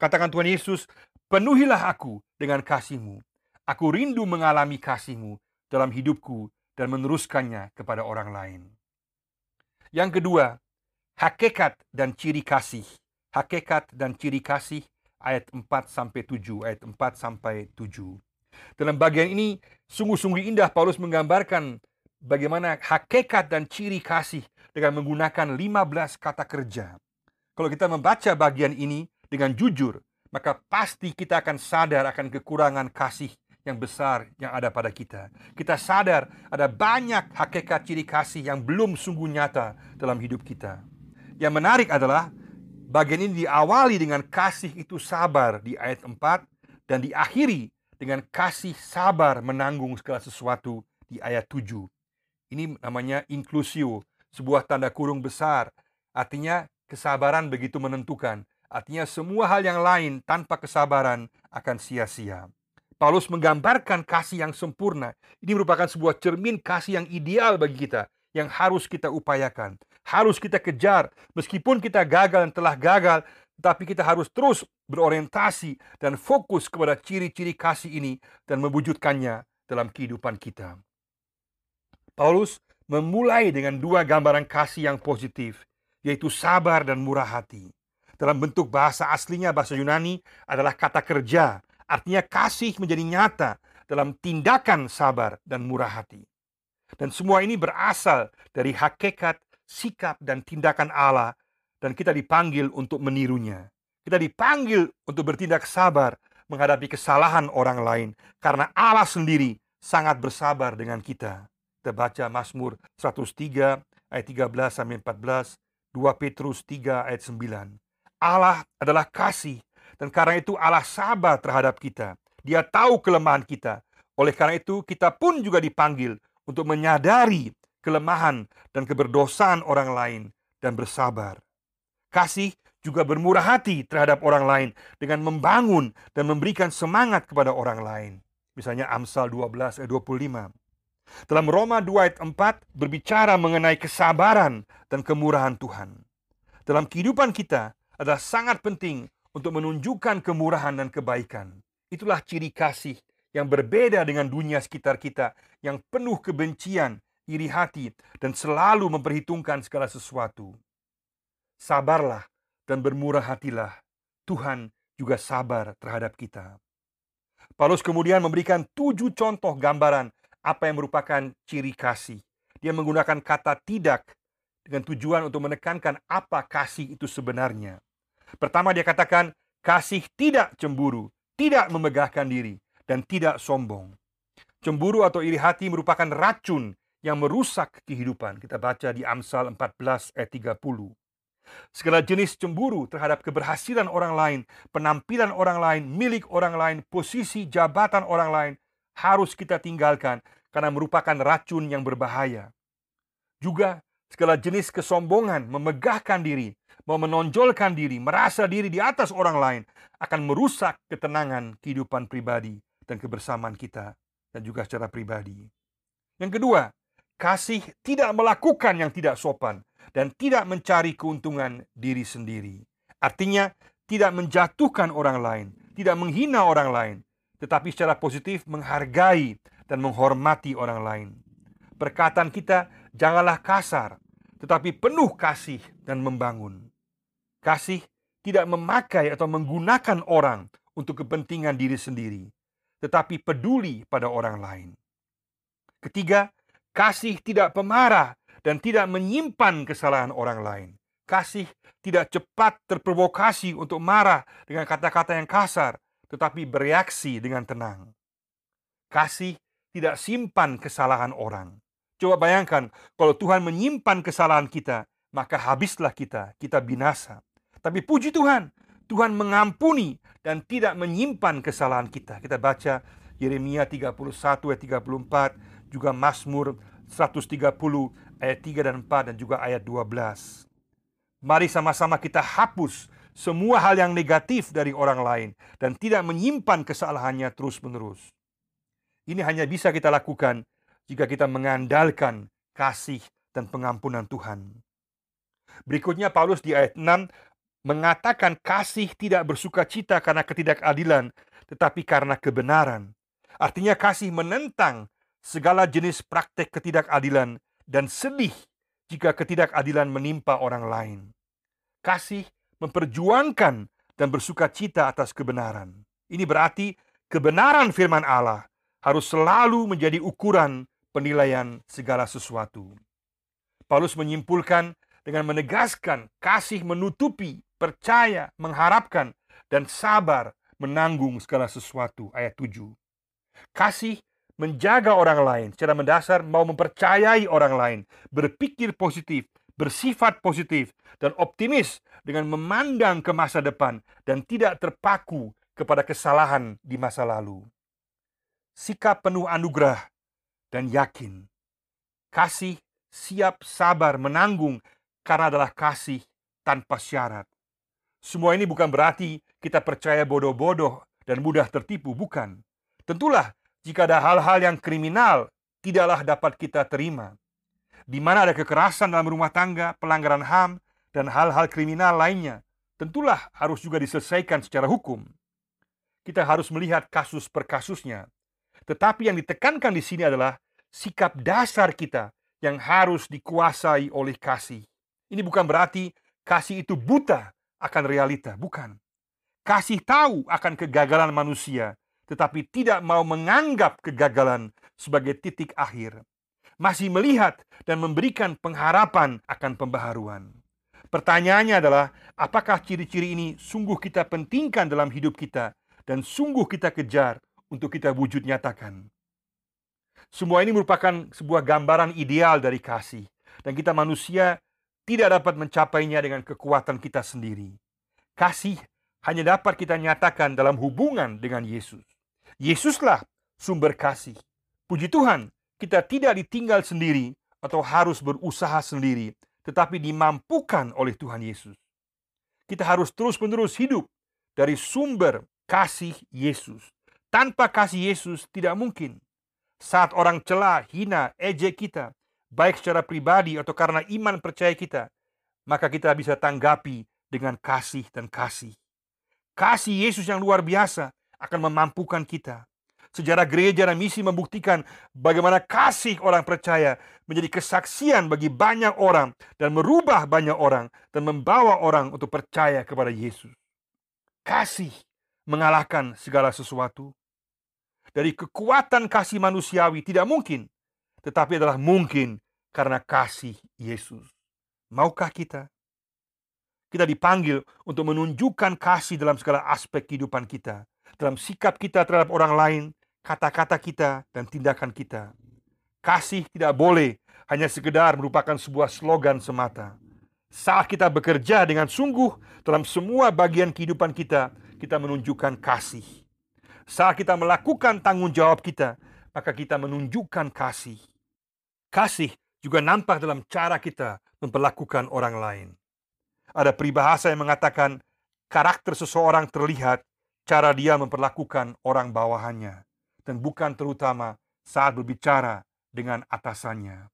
Katakan Tuhan Yesus, penuhilah aku dengan kasihmu. Aku rindu mengalami kasihmu dalam hidupku dan meneruskannya kepada orang lain. Yang kedua, hakikat dan ciri kasih. Hakikat dan ciri kasih ayat 4 sampai 7, ayat 4 sampai 7. Dalam bagian ini sungguh-sungguh indah Paulus menggambarkan bagaimana hakikat dan ciri kasih dengan menggunakan 15 kata kerja. Kalau kita membaca bagian ini dengan jujur, maka pasti kita akan sadar akan kekurangan kasih yang besar yang ada pada kita. Kita sadar ada banyak hakikat ciri kasih yang belum sungguh nyata dalam hidup kita. Yang menarik adalah bagian ini diawali dengan kasih itu sabar di ayat 4 dan diakhiri dengan kasih sabar menanggung segala sesuatu di ayat 7. Ini namanya inklusio, sebuah tanda kurung besar. Artinya kesabaran begitu menentukan. Artinya semua hal yang lain tanpa kesabaran akan sia-sia. Paulus menggambarkan kasih yang sempurna. Ini merupakan sebuah cermin kasih yang ideal bagi kita, yang harus kita upayakan, harus kita kejar. Meskipun kita gagal dan telah gagal, tapi kita harus terus berorientasi dan fokus kepada ciri-ciri kasih ini dan mewujudkannya dalam kehidupan kita. Paulus memulai dengan dua gambaran kasih yang positif, yaitu sabar dan murah hati. Dalam bentuk bahasa aslinya bahasa Yunani adalah kata kerja Artinya kasih menjadi nyata dalam tindakan sabar dan murah hati. Dan semua ini berasal dari hakikat, sikap, dan tindakan Allah dan kita dipanggil untuk menirunya. Kita dipanggil untuk bertindak sabar menghadapi kesalahan orang lain karena Allah sendiri sangat bersabar dengan kita. Kita baca Mazmur 103 ayat 13 sampai 14, 2 Petrus 3 ayat 9. Allah adalah kasih dan karena itu Allah sabar terhadap kita. Dia tahu kelemahan kita. Oleh karena itu kita pun juga dipanggil untuk menyadari kelemahan dan keberdosaan orang lain dan bersabar. Kasih juga bermurah hati terhadap orang lain dengan membangun dan memberikan semangat kepada orang lain. Misalnya Amsal 12 ayat 25. Dalam Roma 2 ayat 4 berbicara mengenai kesabaran dan kemurahan Tuhan. Dalam kehidupan kita adalah sangat penting untuk menunjukkan kemurahan dan kebaikan. Itulah ciri kasih yang berbeda dengan dunia sekitar kita yang penuh kebencian, iri hati, dan selalu memperhitungkan segala sesuatu. Sabarlah dan bermurah hatilah. Tuhan juga sabar terhadap kita. Paulus kemudian memberikan tujuh contoh gambaran apa yang merupakan ciri kasih. Dia menggunakan kata tidak dengan tujuan untuk menekankan apa kasih itu sebenarnya. Pertama dia katakan, kasih tidak cemburu, tidak memegahkan diri, dan tidak sombong. Cemburu atau iri hati merupakan racun yang merusak kehidupan. Kita baca di Amsal 14 ayat 30. Segala jenis cemburu terhadap keberhasilan orang lain, penampilan orang lain, milik orang lain, posisi jabatan orang lain harus kita tinggalkan karena merupakan racun yang berbahaya. Juga segala jenis kesombongan, memegahkan diri, mau menonjolkan diri, merasa diri di atas orang lain, akan merusak ketenangan kehidupan pribadi dan kebersamaan kita, dan juga secara pribadi. Yang kedua, kasih tidak melakukan yang tidak sopan dan tidak mencari keuntungan diri sendiri. Artinya, tidak menjatuhkan orang lain, tidak menghina orang lain, tetapi secara positif menghargai dan menghormati orang lain. Perkataan kita janganlah kasar, tetapi penuh kasih dan membangun. Kasih tidak memakai atau menggunakan orang untuk kepentingan diri sendiri, tetapi peduli pada orang lain. Ketiga, kasih tidak pemarah dan tidak menyimpan kesalahan orang lain. Kasih tidak cepat terprovokasi untuk marah dengan kata-kata yang kasar, tetapi bereaksi dengan tenang. Kasih tidak simpan kesalahan orang. Coba bayangkan kalau Tuhan menyimpan kesalahan kita, maka habislah kita, kita binasa. Tapi puji Tuhan, Tuhan mengampuni dan tidak menyimpan kesalahan kita. Kita baca Yeremia 31 ayat 34, juga Mazmur 130 ayat 3 dan 4 dan juga ayat 12. Mari sama-sama kita hapus semua hal yang negatif dari orang lain dan tidak menyimpan kesalahannya terus-menerus. Ini hanya bisa kita lakukan jika kita mengandalkan kasih dan pengampunan Tuhan. Berikutnya Paulus di ayat 6 mengatakan kasih tidak bersuka cita karena ketidakadilan, tetapi karena kebenaran. Artinya kasih menentang segala jenis praktek ketidakadilan dan sedih jika ketidakadilan menimpa orang lain. Kasih memperjuangkan dan bersuka cita atas kebenaran. Ini berarti kebenaran firman Allah harus selalu menjadi ukuran penilaian segala sesuatu. Paulus menyimpulkan dengan menegaskan kasih menutupi percaya, mengharapkan, dan sabar menanggung segala sesuatu. Ayat 7. Kasih menjaga orang lain secara mendasar mau mempercayai orang lain, berpikir positif, bersifat positif, dan optimis dengan memandang ke masa depan dan tidak terpaku kepada kesalahan di masa lalu. Sikap penuh anugerah dan yakin. Kasih siap sabar menanggung karena adalah kasih tanpa syarat. Semua ini bukan berarti kita percaya bodoh-bodoh dan mudah tertipu, bukan. Tentulah jika ada hal-hal yang kriminal tidaklah dapat kita terima. Di mana ada kekerasan dalam rumah tangga, pelanggaran HAM, dan hal-hal kriminal lainnya, tentulah harus juga diselesaikan secara hukum. Kita harus melihat kasus per kasusnya. Tetapi yang ditekankan di sini adalah sikap dasar kita yang harus dikuasai oleh kasih. Ini bukan berarti kasih itu buta akan realita, bukan. Kasih tahu akan kegagalan manusia, tetapi tidak mau menganggap kegagalan sebagai titik akhir. Masih melihat dan memberikan pengharapan akan pembaharuan. Pertanyaannya adalah, apakah ciri-ciri ini sungguh kita pentingkan dalam hidup kita dan sungguh kita kejar untuk kita wujud nyatakan? Semua ini merupakan sebuah gambaran ideal dari kasih, dan kita manusia tidak dapat mencapainya dengan kekuatan kita sendiri. Kasih hanya dapat kita nyatakan dalam hubungan dengan Yesus. Yesuslah sumber kasih. Puji Tuhan, kita tidak ditinggal sendiri atau harus berusaha sendiri, tetapi dimampukan oleh Tuhan Yesus. Kita harus terus-menerus hidup dari sumber kasih Yesus. Tanpa kasih Yesus tidak mungkin. Saat orang celah, hina, ejek kita, baik secara pribadi atau karena iman percaya kita, maka kita bisa tanggapi dengan kasih dan kasih. Kasih Yesus yang luar biasa akan memampukan kita. Sejarah gereja dan misi membuktikan bagaimana kasih orang percaya menjadi kesaksian bagi banyak orang dan merubah banyak orang dan membawa orang untuk percaya kepada Yesus. Kasih mengalahkan segala sesuatu. Dari kekuatan kasih manusiawi tidak mungkin, tetapi adalah mungkin karena kasih Yesus. Maukah kita? Kita dipanggil untuk menunjukkan kasih dalam segala aspek kehidupan kita dalam sikap kita terhadap orang lain, kata-kata kita, dan tindakan kita. Kasih tidak boleh hanya sekedar merupakan sebuah slogan semata. Saat kita bekerja dengan sungguh dalam semua bagian kehidupan kita, kita menunjukkan kasih. Saat kita melakukan tanggung jawab kita, maka kita menunjukkan kasih. Kasih juga nampak dalam cara kita memperlakukan orang lain. Ada peribahasa yang mengatakan karakter seseorang terlihat cara dia memperlakukan orang bawahannya, dan bukan terutama saat berbicara dengan atasannya.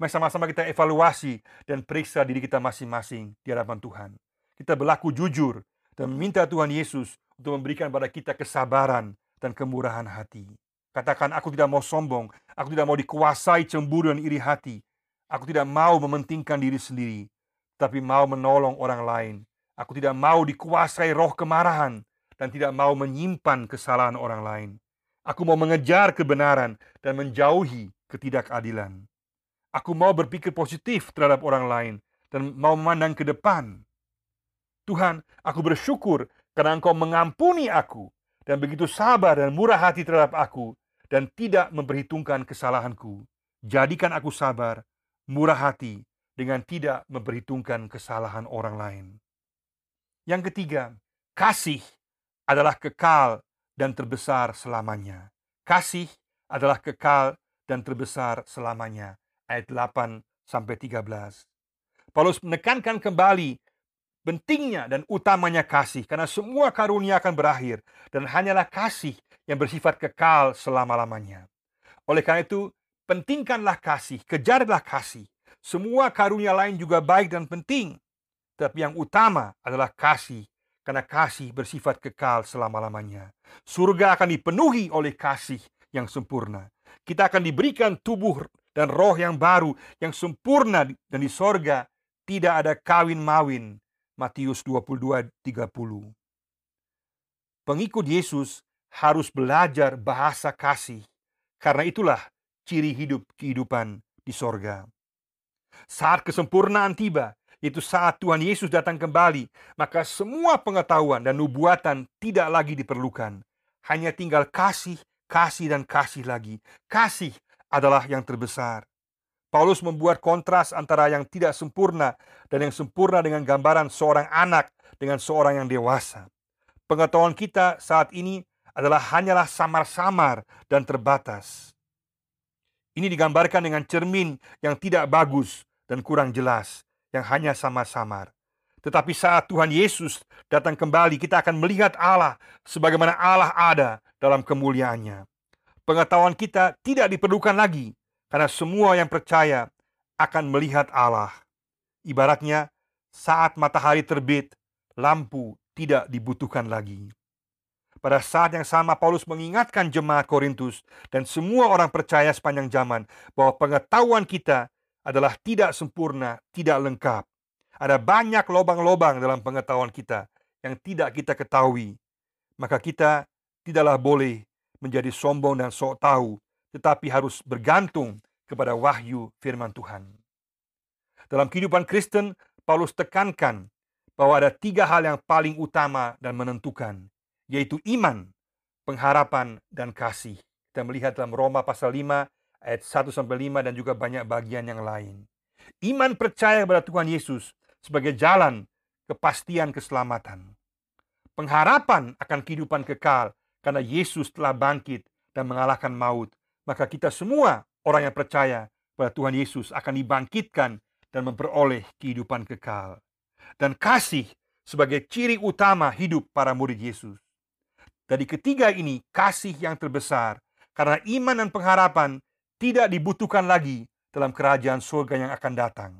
Mari sama-sama kita evaluasi dan periksa diri kita masing-masing di hadapan Tuhan. Kita berlaku jujur dan meminta Tuhan Yesus untuk memberikan pada kita kesabaran dan kemurahan hati. Katakan, aku tidak mau sombong, aku tidak mau dikuasai cemburu dan iri hati. Aku tidak mau mementingkan diri sendiri, tapi mau menolong orang lain. Aku tidak mau dikuasai roh kemarahan, dan tidak mau menyimpan kesalahan orang lain. Aku mau mengejar kebenaran dan menjauhi ketidakadilan. Aku mau berpikir positif terhadap orang lain dan mau memandang ke depan. Tuhan, aku bersyukur karena Engkau mengampuni aku dan begitu sabar dan murah hati terhadap aku dan tidak memperhitungkan kesalahanku. Jadikan aku sabar, murah hati dengan tidak memperhitungkan kesalahan orang lain. Yang ketiga, kasih adalah kekal dan terbesar selamanya. Kasih adalah kekal dan terbesar selamanya. Ayat 8 sampai 13. Paulus menekankan kembali pentingnya dan utamanya kasih karena semua karunia akan berakhir dan hanyalah kasih yang bersifat kekal selama-lamanya. Oleh karena itu, pentingkanlah kasih, kejarlah kasih. Semua karunia lain juga baik dan penting, tapi yang utama adalah kasih karena kasih bersifat kekal selama-lamanya. Surga akan dipenuhi oleh kasih yang sempurna. Kita akan diberikan tubuh dan roh yang baru, yang sempurna dan di sorga tidak ada kawin-mawin. Matius 22:30. Pengikut Yesus harus belajar bahasa kasih, karena itulah ciri hidup kehidupan di sorga. Saat kesempurnaan tiba, itu saat Tuhan Yesus datang kembali, maka semua pengetahuan dan nubuatan tidak lagi diperlukan. Hanya tinggal kasih, kasih dan kasih lagi. Kasih adalah yang terbesar. Paulus membuat kontras antara yang tidak sempurna dan yang sempurna dengan gambaran seorang anak dengan seorang yang dewasa. Pengetahuan kita saat ini adalah hanyalah samar-samar dan terbatas. Ini digambarkan dengan cermin yang tidak bagus dan kurang jelas, yang hanya samar-samar. Tetapi saat Tuhan Yesus datang kembali, kita akan melihat Allah sebagaimana Allah ada dalam kemuliaannya. Pengetahuan kita tidak diperlukan lagi karena semua yang percaya akan melihat Allah. Ibaratnya, saat matahari terbit, lampu tidak dibutuhkan lagi. Pada saat yang sama, Paulus mengingatkan jemaat Korintus dan semua orang percaya sepanjang zaman bahwa pengetahuan kita adalah tidak sempurna, tidak lengkap. Ada banyak lobang-lobang dalam pengetahuan kita yang tidak kita ketahui. Maka kita tidaklah boleh menjadi sombong dan sok tahu tetapi harus bergantung kepada wahyu firman Tuhan. Dalam kehidupan Kristen, Paulus tekankan bahwa ada tiga hal yang paling utama dan menentukan, yaitu iman, pengharapan, dan kasih. Kita melihat dalam Roma pasal 5 ayat 1 sampai 5 dan juga banyak bagian yang lain. Iman percaya kepada Tuhan Yesus sebagai jalan kepastian keselamatan. Pengharapan akan kehidupan kekal karena Yesus telah bangkit dan mengalahkan maut, maka kita semua orang yang percaya pada Tuhan Yesus akan dibangkitkan dan memperoleh kehidupan kekal. Dan kasih sebagai ciri utama hidup para murid Yesus. Dari ketiga ini, kasih yang terbesar karena iman dan pengharapan tidak dibutuhkan lagi dalam kerajaan surga yang akan datang.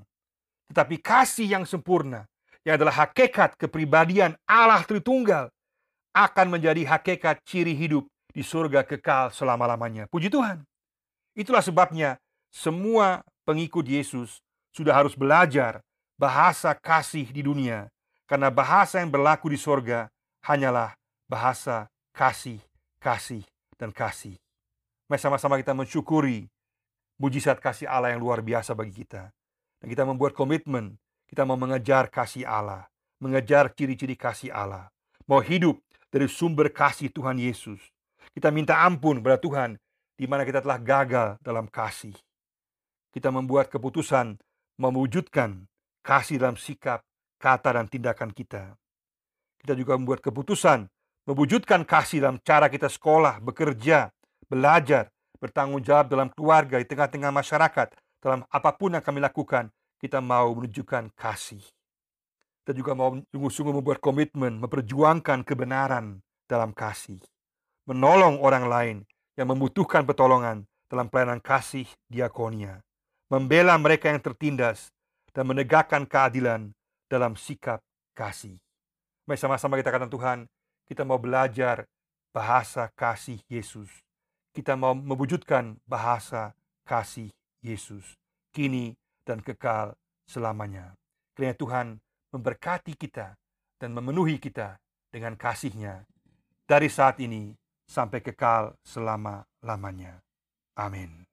Tetapi kasih yang sempurna, yang adalah hakikat kepribadian Allah Tritunggal, akan menjadi hakikat ciri hidup di surga kekal selama-lamanya. Puji Tuhan. Itulah sebabnya semua pengikut Yesus sudah harus belajar bahasa kasih di dunia. Karena bahasa yang berlaku di surga hanyalah bahasa kasih, kasih, dan kasih. Mari sama-sama kita mensyukuri mujizat kasih Allah yang luar biasa bagi kita. Dan kita membuat komitmen, kita mau mengejar kasih Allah, mengejar ciri-ciri kasih Allah. Mau hidup dari sumber kasih Tuhan Yesus. Kita minta ampun kepada Tuhan di mana kita telah gagal dalam kasih. Kita membuat keputusan mewujudkan kasih dalam sikap, kata, dan tindakan kita. Kita juga membuat keputusan mewujudkan kasih dalam cara kita sekolah, bekerja, belajar, bertanggung jawab dalam keluarga, di tengah-tengah masyarakat, dalam apa pun yang kami lakukan, kita mau menunjukkan kasih. Kita juga mau sungguh-sungguh membuat komitmen memperjuangkan kebenaran dalam kasih. Menolong orang lain yang membutuhkan pertolongan dalam pelayanan kasih diakonia. Membela mereka yang tertindas dan menegakkan keadilan dalam sikap kasih. Mari sama-sama kita katakan Tuhan, kita mau belajar bahasa kasih Yesus. Kita mau mewujudkan bahasa kasih Yesus kini dan kekal selamanya. Kiranya Tuhan memberkati kita dan memenuhi kita dengan kasihnya dari saat ini sampai kekal selama-lamanya. Amin.